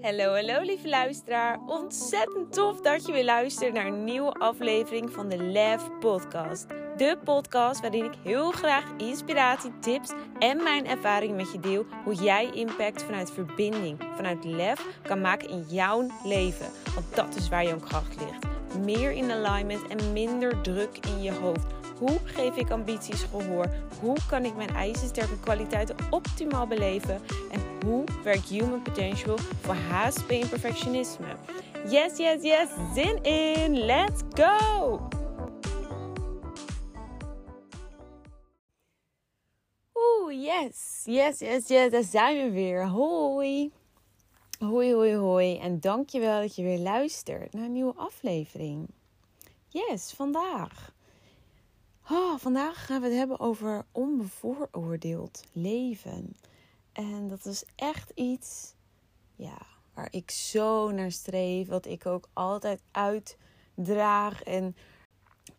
Hallo, hallo lieve luisteraar. Ontzettend tof dat je weer luistert naar een nieuwe aflevering van de Lef Podcast. De podcast waarin ik heel graag inspiratie, tips en mijn ervaring met je deel. Hoe jij impact vanuit verbinding, vanuit lef kan maken in jouw leven. Want dat is waar jouw kracht ligt. Meer in alignment en minder druk in je hoofd. Hoe geef ik ambities gehoor? Hoe kan ik mijn ijzersterke kwaliteiten optimaal beleven? En hoe werkt human potential voor HSP en perfectionisme? Yes, yes, yes, zin in! Let's go! Oeh, yes, yes, yes, yes, daar zijn we weer. Hoi! Hoi, hoi, hoi. En dankjewel dat je weer luistert naar een nieuwe aflevering. Yes, vandaag. Oh, vandaag gaan we het hebben over onbevooroordeeld leven. En dat is echt iets ja, waar ik zo naar streef. Wat ik ook altijd uitdraag. En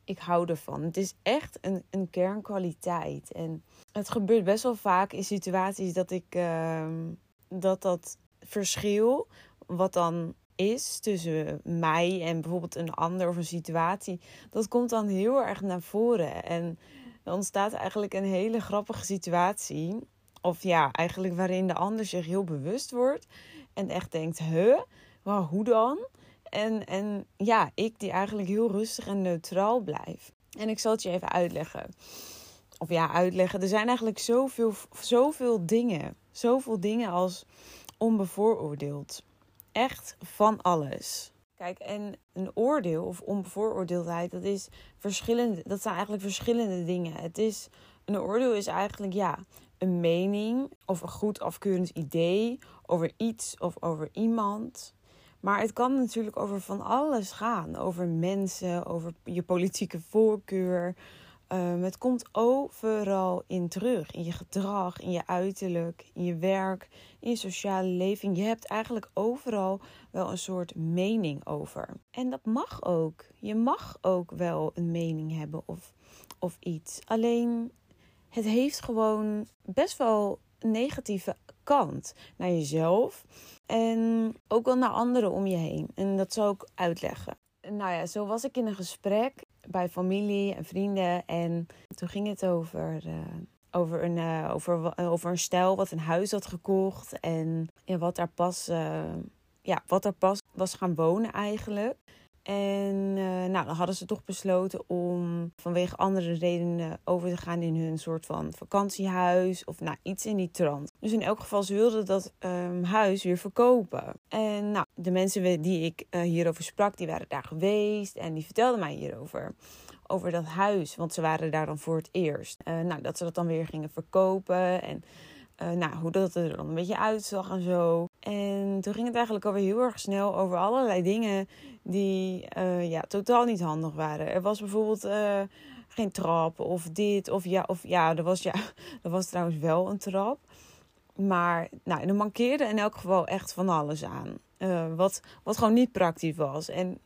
ik hou ervan. Het is echt een, een kernkwaliteit. En het gebeurt best wel vaak in situaties dat ik uh, dat dat verschil, wat dan is tussen mij en bijvoorbeeld een ander of een situatie, dat komt dan heel erg naar voren. En er ontstaat eigenlijk een hele grappige situatie. Of ja, eigenlijk waarin de ander zich heel bewust wordt en echt denkt: huh, wow, hoe dan? En, en ja, ik die eigenlijk heel rustig en neutraal blijf. En ik zal het je even uitleggen. Of ja, uitleggen. Er zijn eigenlijk zoveel, zoveel dingen. Zoveel dingen als onbevooroordeeld. Echt van alles. Kijk, en een oordeel of onbevooroordeeldheid, dat is verschillende. Dat zijn eigenlijk verschillende dingen. Het is een oordeel is eigenlijk ja, een mening of een goed afkeurend idee over iets of over iemand. Maar het kan natuurlijk over van alles gaan. Over mensen, over je politieke voorkeur. Um, het komt overal in terug. In je gedrag, in je uiterlijk, in je werk, in je sociale leven. Je hebt eigenlijk overal wel een soort mening over. En dat mag ook. Je mag ook wel een mening hebben of, of iets. Alleen het heeft gewoon best wel een negatieve kant naar jezelf. En ook wel naar anderen om je heen. En dat zal ik uitleggen. Nou ja, zo was ik in een gesprek bij familie en vrienden. En toen ging het over, uh, over, een, uh, over, over een stel wat een huis had gekocht. En ja, wat daar pas, uh, ja, wat daar pas was gaan wonen eigenlijk. En uh, nou, dan hadden ze toch besloten om vanwege andere redenen over te gaan in hun soort van vakantiehuis of nou, iets in die trant. Dus in elk geval, ze wilden dat um, huis weer verkopen. En nou, de mensen die ik uh, hierover sprak, die waren daar geweest en die vertelden mij hierover. Over dat huis, want ze waren daar dan voor het eerst. Uh, nou, dat ze dat dan weer gingen verkopen en nou, hoe dat er dan een beetje uitzag en zo. En toen ging het eigenlijk alweer heel erg snel over allerlei dingen die uh, ja, totaal niet handig waren. Er was bijvoorbeeld uh, geen trap of dit of ja, of ja, er was, ja, er was trouwens wel een trap. Maar nou, er mankeerde in elk geval echt van alles aan. wat, wat gewoon niet praktisch was. En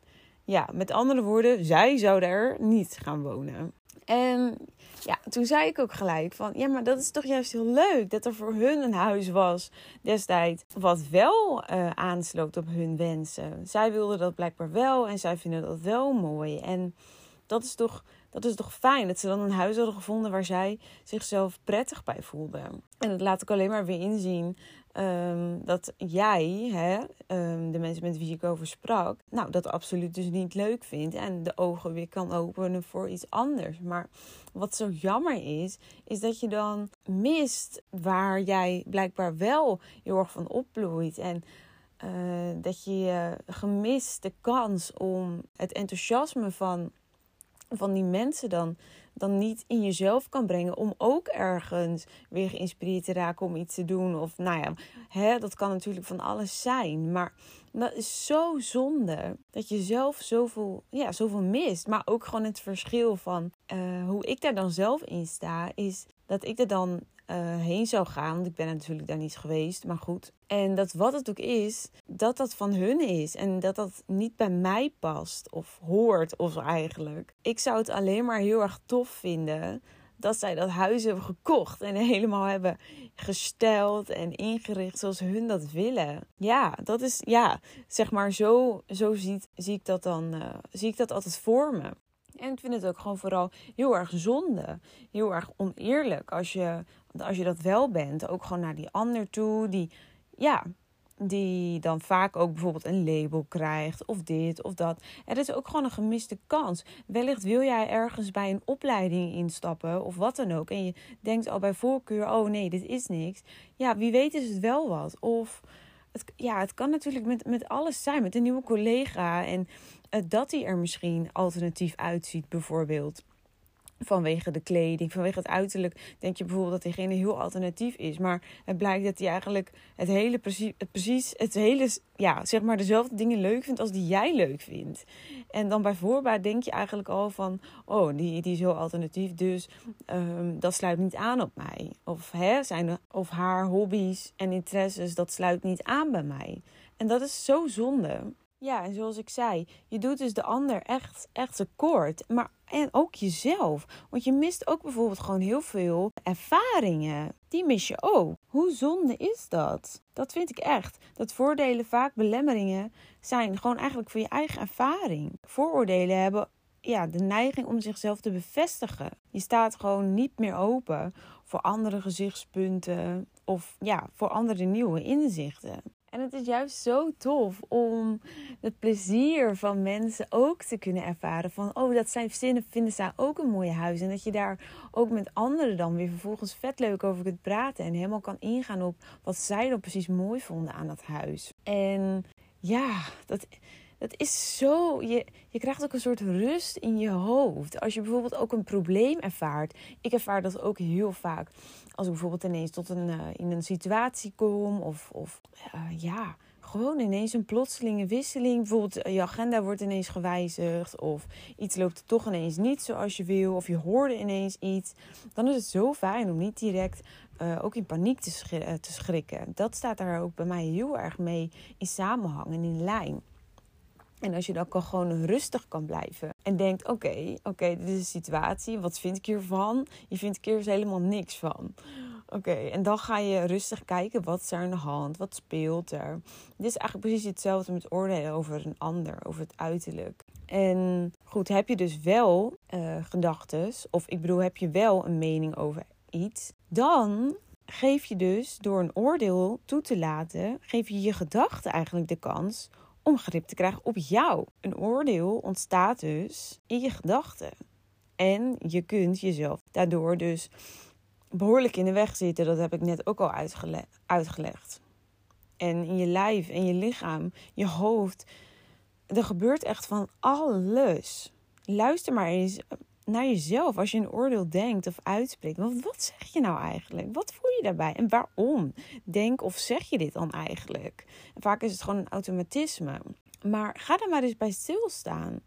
ja, met andere woorden, zij zouden er niet gaan wonen. En ja, toen zei ik ook gelijk van, ja, maar dat is toch juist heel leuk dat er voor hun een huis was destijds wat wel uh, aansloot op hun wensen. Zij wilden dat blijkbaar wel en zij vinden dat wel mooi. En dat is toch, dat is toch fijn dat ze dan een huis hadden gevonden waar zij zichzelf prettig bij voelden. En dat laat ik alleen maar weer inzien Um, dat jij, hè, um, de mensen met wie ik over sprak, nou, dat absoluut dus niet leuk vindt en de ogen weer kan openen voor iets anders. Maar wat zo jammer is, is dat je dan mist waar jij blijkbaar wel heel erg van opbloeit. En uh, dat je gemist de kans om het enthousiasme van, van die mensen dan dan niet in jezelf kan brengen om ook ergens weer geïnspireerd te raken om iets te doen. Of nou ja, hè, dat kan natuurlijk van alles zijn. Maar dat is zo zonde dat je zelf zoveel, ja, zoveel mist. Maar ook gewoon het verschil van uh, hoe ik daar dan zelf in sta, is dat ik er dan uh, heen zou gaan. Want ik ben natuurlijk daar niet geweest, maar goed. En dat wat het ook is, dat dat van hun is. En dat dat niet bij mij past of hoort of eigenlijk. Ik zou het alleen maar heel erg tof vinden dat zij dat huis hebben gekocht en helemaal hebben gesteld en ingericht zoals hun dat willen. Ja, dat is, ja, zeg maar, zo, zo ziet, zie ik dat dan, uh, zie ik dat altijd voor me. En ik vind het ook gewoon vooral heel erg zonde. Heel erg oneerlijk als je, als je dat wel bent. Ook gewoon naar die ander toe. Die, ja, die dan vaak ook bijvoorbeeld een label krijgt of dit of dat. Er is ook gewoon een gemiste kans. Wellicht wil jij ergens bij een opleiding instappen of wat dan ook. En je denkt al bij voorkeur, oh nee, dit is niks. Ja, wie weet is het wel wat. Of het, ja, het kan natuurlijk met, met alles zijn. Met een nieuwe collega en uh, dat hij er misschien alternatief uitziet bijvoorbeeld vanwege de kleding, vanwege het uiterlijk, denk je bijvoorbeeld dat diegene heel alternatief is. Maar het blijkt dat hij eigenlijk het hele het, precies, het hele, ja, zeg maar dezelfde dingen leuk vindt als die jij leuk vindt. En dan bij voorbaat denk je eigenlijk al van, oh, die, die is heel alternatief, dus um, dat sluit niet aan op mij. Of, hè, zijn, of haar hobby's en interesses, dat sluit niet aan bij mij. En dat is zo zonde. Ja, en zoals ik zei, je doet dus de ander echt, echt tekort. Maar en ook jezelf. Want je mist ook bijvoorbeeld gewoon heel veel ervaringen. Die mis je ook. Hoe zonde is dat? Dat vind ik echt. Dat voordelen vaak belemmeringen zijn gewoon eigenlijk voor je eigen ervaring. Vooroordelen hebben ja, de neiging om zichzelf te bevestigen. Je staat gewoon niet meer open voor andere gezichtspunten of ja, voor andere nieuwe inzichten. En het is juist zo tof om het plezier van mensen ook te kunnen ervaren. Van, oh, dat zijn zinnen vinden zij ook een mooi huis. En dat je daar ook met anderen dan weer vervolgens vet leuk over kunt praten. En helemaal kan ingaan op wat zij dan precies mooi vonden aan dat huis. En ja, dat, dat is zo. Je, je krijgt ook een soort rust in je hoofd. Als je bijvoorbeeld ook een probleem ervaart. Ik ervaar dat ook heel vaak. Als ik bijvoorbeeld ineens tot een, uh, in een situatie kom. Of, of uh, ja, gewoon ineens een plotselinge wisseling. Bijvoorbeeld je agenda wordt ineens gewijzigd. Of iets loopt toch ineens niet zoals je wil. Of je hoorde ineens iets. Dan is het zo fijn om niet direct ook in paniek te, te schrikken. Dat staat daar ook bij mij heel erg mee in samenhang en in lijn. En als je dan gewoon rustig kan blijven en denkt: oké, oké, dit is een situatie, wat vind ik hiervan? Je vindt er helemaal niks van. Oké, en dan ga je rustig kijken wat is er aan de hand, wat speelt er. Dit is eigenlijk precies hetzelfde met oordelen over een ander, over het uiterlijk. En goed, heb je dus wel uh, gedachten, of ik bedoel, heb je wel een mening over iets, dan geef je dus door een oordeel toe te laten, geef je je gedachten eigenlijk de kans om grip te krijgen op jou. Een oordeel ontstaat dus in je gedachten. En je kunt jezelf daardoor dus behoorlijk in de weg zitten. Dat heb ik net ook al uitgelegd. En in je lijf en je lichaam, je hoofd. Er gebeurt echt van alles. Luister maar eens naar jezelf als je een oordeel denkt of uitspreekt. Want wat zeg je nou eigenlijk? Wat voel je daarbij en waarom? Denk of zeg je dit dan eigenlijk? vaak is het gewoon een automatisme. Maar ga er maar eens bij stilstaan.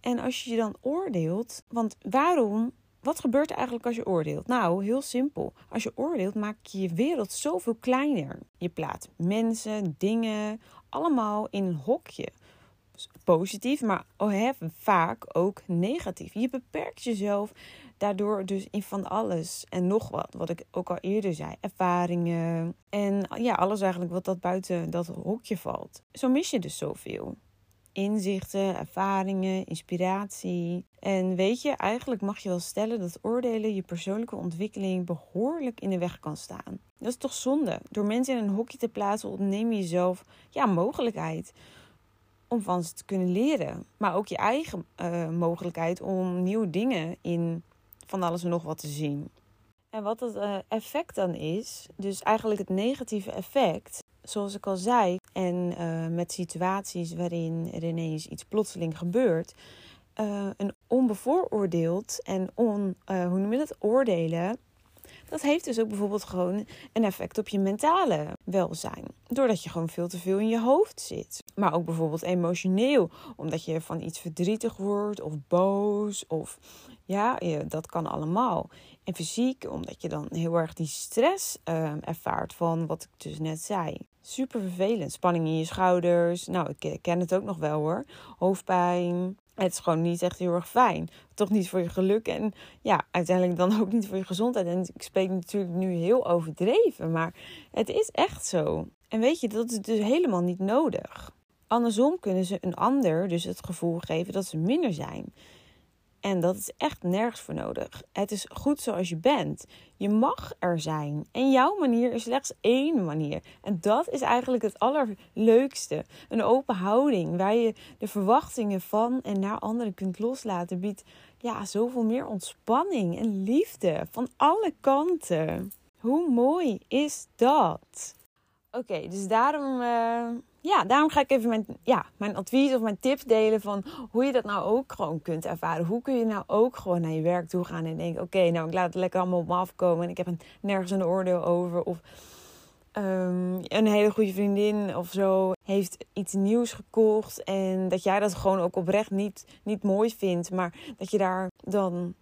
En als je je dan oordeelt, want waarom? Wat gebeurt er eigenlijk als je oordeelt? Nou, heel simpel. Als je oordeelt, maak je je wereld zoveel kleiner. Je plaatst mensen, dingen, allemaal in een hokje positief, maar vaak ook negatief. Je beperkt jezelf daardoor dus in van alles en nog wat. Wat ik ook al eerder zei. Ervaringen en ja, alles eigenlijk wat dat buiten dat hokje valt. Zo mis je dus zoveel. Inzichten, ervaringen, inspiratie. En weet je, eigenlijk mag je wel stellen dat oordelen je persoonlijke ontwikkeling behoorlijk in de weg kan staan. Dat is toch zonde? Door mensen in een hokje te plaatsen ontneem je jezelf ja, mogelijkheid om van ze te kunnen leren. Maar ook je eigen uh, mogelijkheid om nieuwe dingen in van alles en nog wat te zien. En wat het uh, effect dan is, dus eigenlijk het negatieve effect, zoals ik al zei, en uh, met situaties waarin er ineens iets plotseling gebeurt, een onbevooroordeeld en on, hoe noem je dat, oordelen dat heeft dus ook bijvoorbeeld gewoon een effect op je mentale welzijn. Doordat je gewoon veel te veel in je hoofd zit. Maar ook bijvoorbeeld emotioneel, omdat je van iets verdrietig wordt of boos of ja, dat kan allemaal. En fysiek, omdat je dan heel erg die stress uh, ervaart van wat ik dus net zei. Super vervelend. Spanning in je schouders. Nou, ik ken het ook nog wel hoor. Hoofdpijn, Het is gewoon niet echt heel erg fijn. Toch niet voor je geluk en ja, uiteindelijk dan ook niet voor je gezondheid. En ik spreek natuurlijk nu heel overdreven, maar het is echt zo. En weet je, dat is dus helemaal niet nodig. Andersom kunnen ze een ander dus het gevoel geven dat ze minder zijn. En dat is echt nergens voor nodig. Het is goed zoals je bent. Je mag er zijn. En jouw manier is slechts één manier. En dat is eigenlijk het allerleukste. Een open houding waar je de verwachtingen van en naar anderen kunt loslaten, biedt ja, zoveel meer ontspanning en liefde van alle kanten. Hoe mooi is dat? Oké, dus daarom. Uh ja, daarom ga ik even mijn, ja, mijn advies of mijn tips delen van hoe je dat nou ook gewoon kunt ervaren. Hoe kun je nou ook gewoon naar je werk toe gaan en denken: oké, nou ik laat het lekker allemaal op me afkomen en ik heb een, nergens een oordeel over. Of um, een hele goede vriendin of zo heeft iets nieuws gekocht en dat jij dat gewoon ook oprecht niet, niet mooi vindt, maar dat je daar dan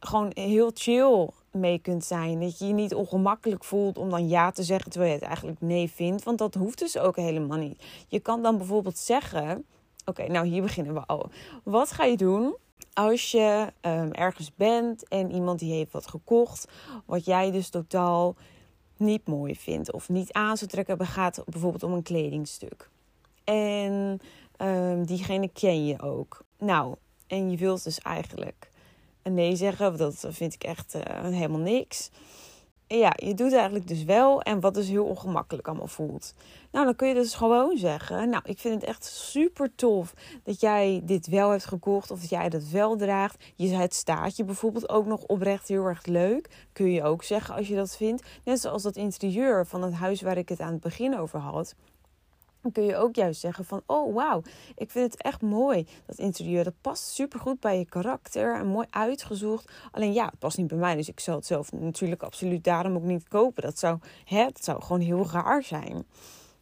gewoon heel chill mee kunt zijn. Dat je je niet ongemakkelijk voelt om dan ja te zeggen terwijl je het eigenlijk nee vindt. Want dat hoeft dus ook helemaal niet. Je kan dan bijvoorbeeld zeggen: Oké, nou hier beginnen we al. Wat ga je doen als je um, ergens bent en iemand die heeft wat gekocht, wat jij dus totaal niet mooi vindt of niet aan zou trekken? Het gaat bijvoorbeeld om een kledingstuk. En um, diegene ken je ook. Nou, en je wilt dus eigenlijk nee zeggen. Dat vind ik echt uh, helemaal niks. ja, je doet eigenlijk dus wel. En wat dus heel ongemakkelijk allemaal voelt. Nou, dan kun je dus gewoon zeggen. Nou, ik vind het echt super tof dat jij dit wel hebt gekocht. Of dat jij dat wel draagt. Je, het staat je bijvoorbeeld ook nog oprecht heel erg leuk. Kun je ook zeggen als je dat vindt. Net zoals dat interieur van het huis waar ik het aan het begin over had dan kun je ook juist zeggen van, oh wauw, ik vind het echt mooi, dat interieur. Dat past supergoed bij je karakter en mooi uitgezocht. Alleen ja, het past niet bij mij, dus ik zal het zelf natuurlijk absoluut daarom ook niet kopen. Dat zou, hè, dat zou gewoon heel raar zijn.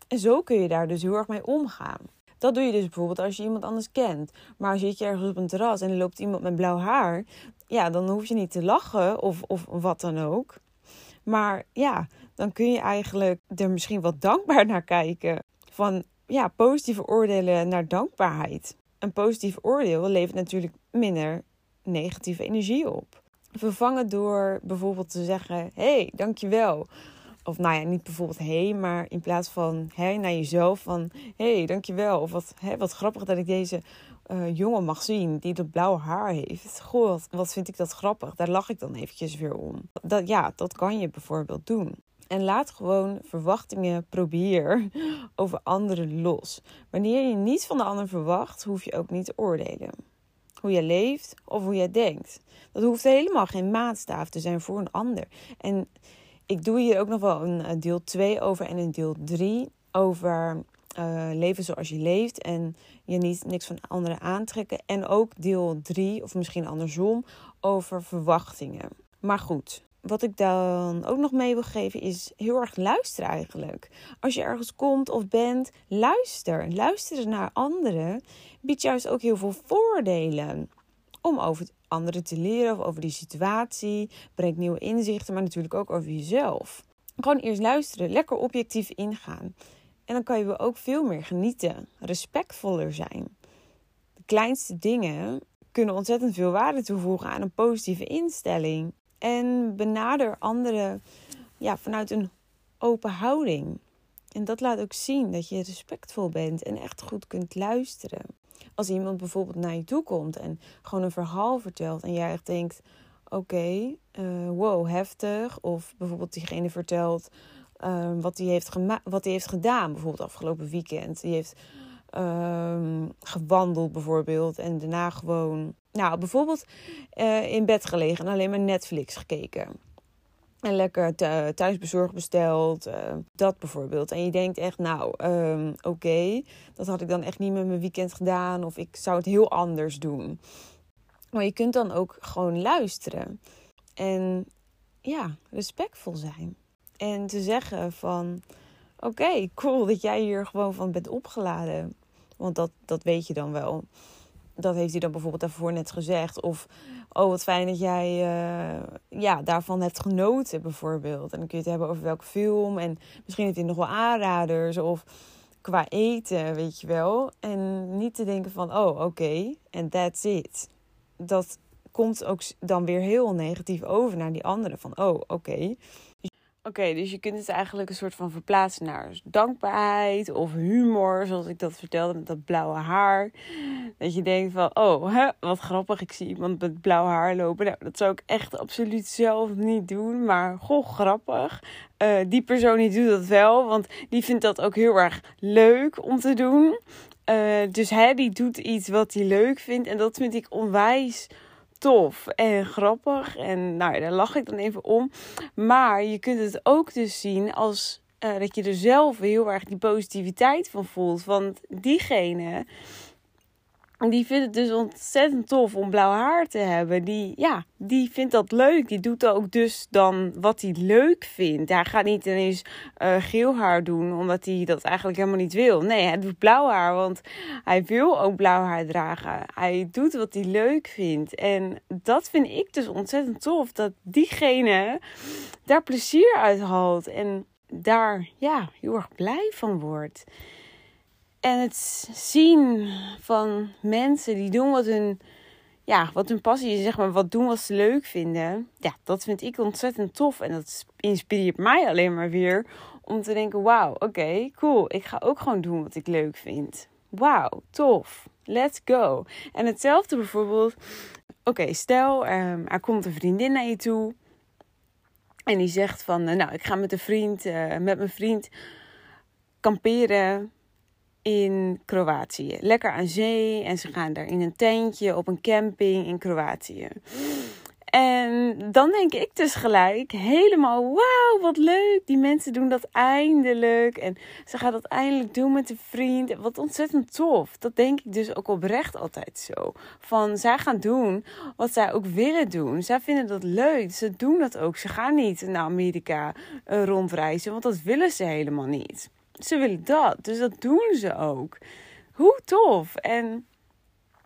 En zo kun je daar dus heel erg mee omgaan. Dat doe je dus bijvoorbeeld als je iemand anders kent. Maar zit je ergens op een terras en er loopt iemand met blauw haar, ja, dan hoef je niet te lachen of, of wat dan ook. Maar ja, dan kun je eigenlijk er misschien wat dankbaar naar kijken van ja, positieve oordelen naar dankbaarheid. Een positief oordeel levert natuurlijk minder negatieve energie op. Vervangen door bijvoorbeeld te zeggen: hey, dankjewel. Of nou ja, niet bijvoorbeeld hey, maar in plaats van hey naar jezelf van hey, dankjewel. Of wat, hè, wat grappig dat ik deze uh, jongen mag zien die dat blauwe haar heeft. Goh, wat, wat vind ik dat grappig. Daar lach ik dan eventjes weer om. Dat, ja, dat kan je bijvoorbeeld doen. En laat gewoon verwachtingen, probeer, over anderen los. Wanneer je niets van de ander verwacht, hoef je ook niet te oordelen. Hoe je leeft of hoe je denkt. Dat hoeft helemaal geen maatstaaf te zijn voor een ander. En ik doe hier ook nog wel een eh, deel 2 over en een deel 3 over uh, leven zoals je leeft en je niet niks van anderen aantrekken. En ook deel 3, of misschien andersom, over verwachtingen. Maar goed, wat ik dan ook nog mee wil geven is heel erg luisteren eigenlijk. Als je ergens komt of bent, luister. Luisteren naar anderen biedt juist ook heel veel voordelen. Om over anderen te leren of over die situatie. Brengt nieuwe inzichten, maar natuurlijk ook over jezelf. Gewoon eerst luisteren, lekker objectief ingaan. En dan kan je ook veel meer genieten, respectvoller zijn. De kleinste dingen kunnen ontzettend veel waarde toevoegen aan een positieve instelling. En benader anderen ja, vanuit een open houding. En dat laat ook zien dat je respectvol bent en echt goed kunt luisteren. Als iemand bijvoorbeeld naar je toe komt en gewoon een verhaal vertelt en jij echt denkt: oké, okay, uh, wow, heftig. Of bijvoorbeeld diegene vertelt uh, wat hij heeft, wat hij heeft gedaan, bijvoorbeeld afgelopen weekend. Die heeft uh, gewandeld bijvoorbeeld en daarna gewoon nou, bijvoorbeeld uh, in bed gelegen en alleen maar Netflix gekeken. En lekker thuisbezorgd besteld. Uh, dat bijvoorbeeld. En je denkt echt, nou, um, oké, dat had ik dan echt niet met mijn weekend gedaan. Of ik zou het heel anders doen. Maar je kunt dan ook gewoon luisteren. En ja, respectvol zijn. En te zeggen van, oké, cool dat jij hier gewoon van bent opgeladen. Want dat, dat weet je dan wel dat heeft hij dan bijvoorbeeld daarvoor net gezegd. Of, oh wat fijn dat jij uh, ja, daarvan hebt genoten bijvoorbeeld. En dan kun je het hebben over welke film. En misschien heeft hij nog wel aanraders. Of qua eten, weet je wel. En niet te denken van, oh oké, en that's it. Dat komt ook dan weer heel negatief over naar die anderen. Van, oh oké. Oké, dus je kunt het eigenlijk een soort van verplaatsen naar dankbaarheid of humor, zoals ik dat vertelde met dat blauwe haar. Dat je denkt van, oh, hè, wat grappig, ik zie iemand met blauw haar lopen. Nou, dat zou ik echt absoluut zelf niet doen, maar goh, grappig. Uh, die persoon die doet dat wel, want die vindt dat ook heel erg leuk om te doen. Uh, dus hij die doet iets wat hij leuk vindt en dat vind ik onwijs tof en grappig. En nou, daar lach ik dan even om. Maar je kunt het ook dus zien als uh, dat je er zelf heel erg die positiviteit van voelt. Want diegene die vindt het dus ontzettend tof om blauw haar te hebben. Die, ja, die vindt dat leuk. Die doet ook dus dan wat hij leuk vindt. Hij gaat niet ineens uh, geel haar doen, omdat hij dat eigenlijk helemaal niet wil. Nee, hij doet blauw haar, want hij wil ook blauw haar dragen. Hij doet wat hij leuk vindt. En dat vind ik dus ontzettend tof. Dat diegene daar plezier uit haalt. En daar, ja, heel erg blij van wordt. En het zien van mensen die doen wat hun, ja, wat hun passie is, zeg maar, wat doen wat ze leuk vinden. Ja, dat vind ik ontzettend tof. En dat inspireert mij alleen maar weer om te denken: wauw, oké, cool. Ik ga ook gewoon doen wat ik leuk vind. Wauw, tof. Let's go. En hetzelfde bijvoorbeeld. Oké, stel, um, er komt een vriendin naar je toe. En die zegt van, nou, ik ga met een vriend, uh, met mijn vriend kamperen in Kroatië. Lekker aan zee en ze gaan daar in een tentje op een camping in Kroatië. En dan denk ik dus gelijk helemaal, wauw, wat leuk. Die mensen doen dat eindelijk. En ze gaat dat eindelijk doen met een vriend. Wat ontzettend tof. Dat denk ik dus ook oprecht altijd zo. Van, zij gaan doen wat zij ook willen doen. Zij vinden dat leuk. Ze doen dat ook. Ze gaan niet naar Amerika uh, rondreizen, want dat willen ze helemaal niet ze willen dat. Dus dat doen ze ook. Hoe tof. En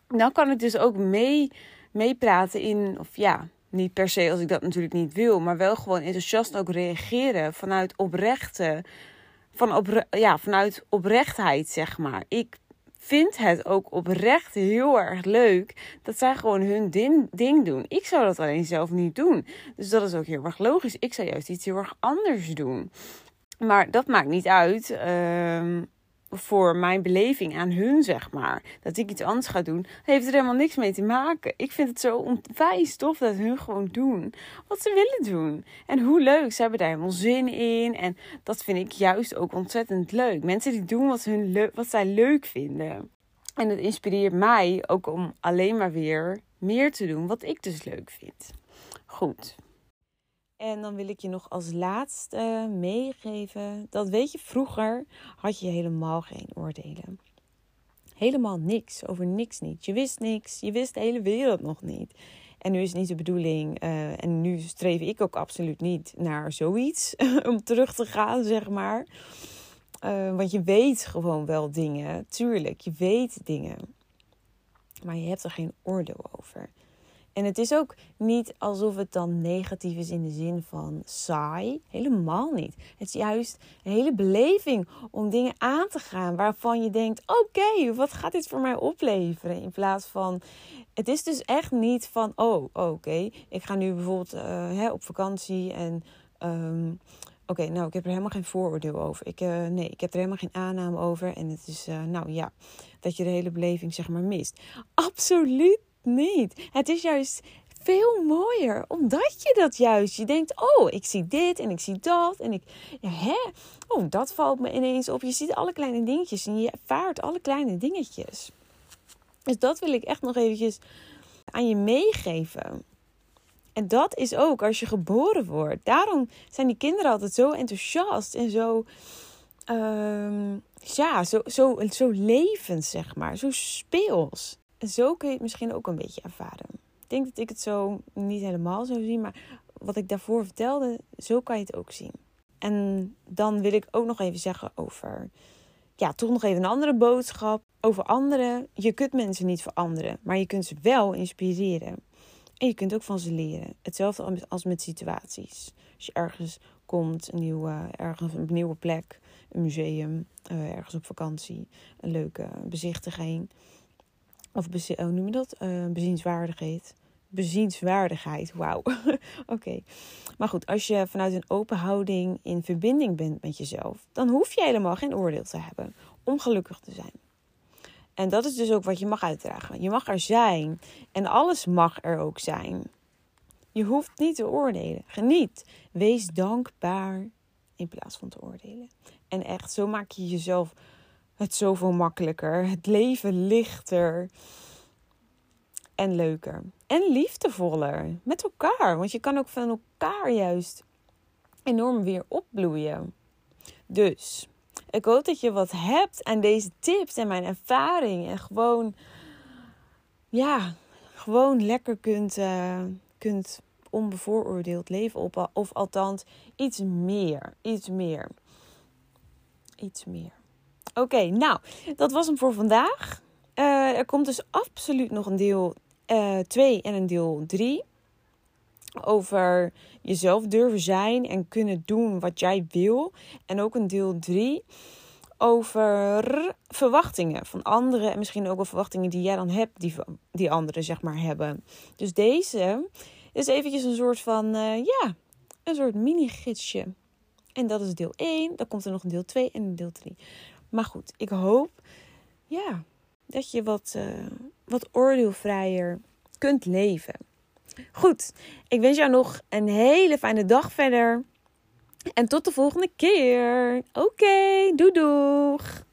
dan kan ik dus ook mee, meepraten in, of ja, niet per se als ik dat natuurlijk niet wil, maar wel gewoon enthousiast ook reageren vanuit oprechte, van opre, ja, vanuit oprechtheid, zeg maar. Ik vind het ook oprecht heel erg leuk dat zij gewoon hun ding doen. Ik zou dat alleen zelf niet doen. Dus dat is ook heel erg logisch. Ik zou juist iets heel erg anders doen. Maar dat maakt niet uit uh, voor mijn beleving aan hun, zeg maar. Dat ik iets anders ga doen, heeft er helemaal niks mee te maken. Ik vind het zo onwijs tof dat hun gewoon doen wat ze willen doen. En hoe leuk, ze hebben daar helemaal zin in. En dat vind ik juist ook ontzettend leuk. Mensen die doen wat, hun wat zij leuk vinden. En het inspireert mij ook om alleen maar weer meer te doen wat ik dus leuk vind. Goed. En dan wil ik je nog als laatste meegeven. Dat weet je, vroeger had je helemaal geen oordelen. Helemaal niks, over niks niet. Je wist niks, je wist de hele wereld nog niet. En nu is niet de bedoeling, uh, en nu streef ik ook absoluut niet naar zoiets, om terug te gaan, zeg maar. Uh, want je weet gewoon wel dingen, tuurlijk, je weet dingen. Maar je hebt er geen oordeel over. En het is ook niet alsof het dan negatief is in de zin van saai. Helemaal niet. Het is juist een hele beleving om dingen aan te gaan waarvan je denkt: oké, wat gaat dit voor mij opleveren? In plaats van. Het is dus echt niet van: oh, oké, ik ga nu bijvoorbeeld uh, hè, op vakantie en. Um, Oké, nou, ik heb er helemaal geen vooroordeel over. Ik, uh, nee, ik heb er helemaal geen aanname over. En het is, uh, nou ja, dat je de hele beleving zeg maar mist. Absoluut niet. Het is juist veel mooier, omdat je dat juist, je denkt, oh, ik zie dit en ik zie dat en ik, hè, oh, dat valt me ineens op. Je ziet alle kleine dingetjes en je ervaart alle kleine dingetjes. Dus dat wil ik echt nog eventjes aan je meegeven. En dat is ook als je geboren wordt. Daarom zijn die kinderen altijd zo enthousiast en zo, uh, ja, zo, zo, zo levend, zeg maar. Zo speels zo kun je het misschien ook een beetje ervaren. Ik denk dat ik het zo niet helemaal zo zie, maar wat ik daarvoor vertelde, zo kan je het ook zien. En dan wil ik ook nog even zeggen over, ja, toch nog even een andere boodschap. Over anderen. Je kunt mensen niet veranderen, maar je kunt ze wel inspireren. En je kunt ook van ze leren. Hetzelfde als met situaties. Als je ergens komt. Een nieuwe, ergens een nieuwe plek, een museum, uh, ergens op vakantie, een leuke bezichtiging. Of hoe noem je dat? Uh, bezienswaardigheid. Bezienswaardigheid, wauw. Oké. Maar goed, als je vanuit een open houding in verbinding bent met jezelf, dan hoef je helemaal geen oordeel te hebben om gelukkig te zijn. En dat is dus ook wat je mag uitdragen. Je mag er zijn en alles mag er ook zijn. Je hoeft niet te oordelen. Geniet. Wees dankbaar in plaats van te oordelen. En echt, zo maak je jezelf het zoveel makkelijker. Het leven lichter en leuker. En liefdevoller met elkaar. Want je kan ook van elkaar juist enorm weer opbloeien. Dus ik hoop dat je wat hebt aan deze tips en mijn ervaring. En gewoon, ja, gewoon lekker kunt, uh, kunt onbevooroordeeld leven op. Of althans, iets meer. Iets meer. Iets meer. Oké, nou, dat was hem voor vandaag. Uh, er komt dus absoluut nog een deel 2 uh, en een deel 3 over jezelf durven zijn en kunnen doen wat jij wil. En ook een deel 3 over verwachtingen van anderen. En misschien ook wel verwachtingen die jij dan hebt, die, die anderen zeg maar hebben. Dus deze is eventjes een soort van, uh, ja, een soort mini-gidsje. En dat is deel 1. Dan komt er nog een deel 2 en een deel 3. Maar goed, ik hoop, ja, dat je wat, uh, wat oordeelvrijer kunt leven. Goed, ik wens jou nog een hele fijne dag verder. En tot de volgende keer. Oké, okay, doeg!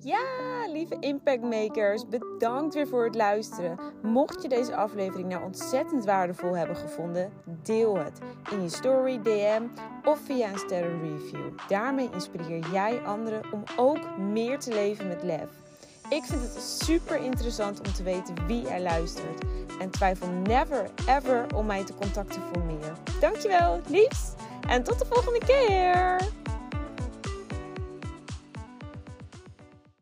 Ja, lieve impactmakers, bedankt weer voor het luisteren. Mocht je deze aflevering nou ontzettend waardevol hebben gevonden, deel het in je story, DM of via een sterrenreview. Daarmee inspireer jij anderen om ook meer te leven met lef. Ik vind het super interessant om te weten wie er luistert. En twijfel never ever om mij te contacten voor meer. Dankjewel, liefs! En tot de volgende keer!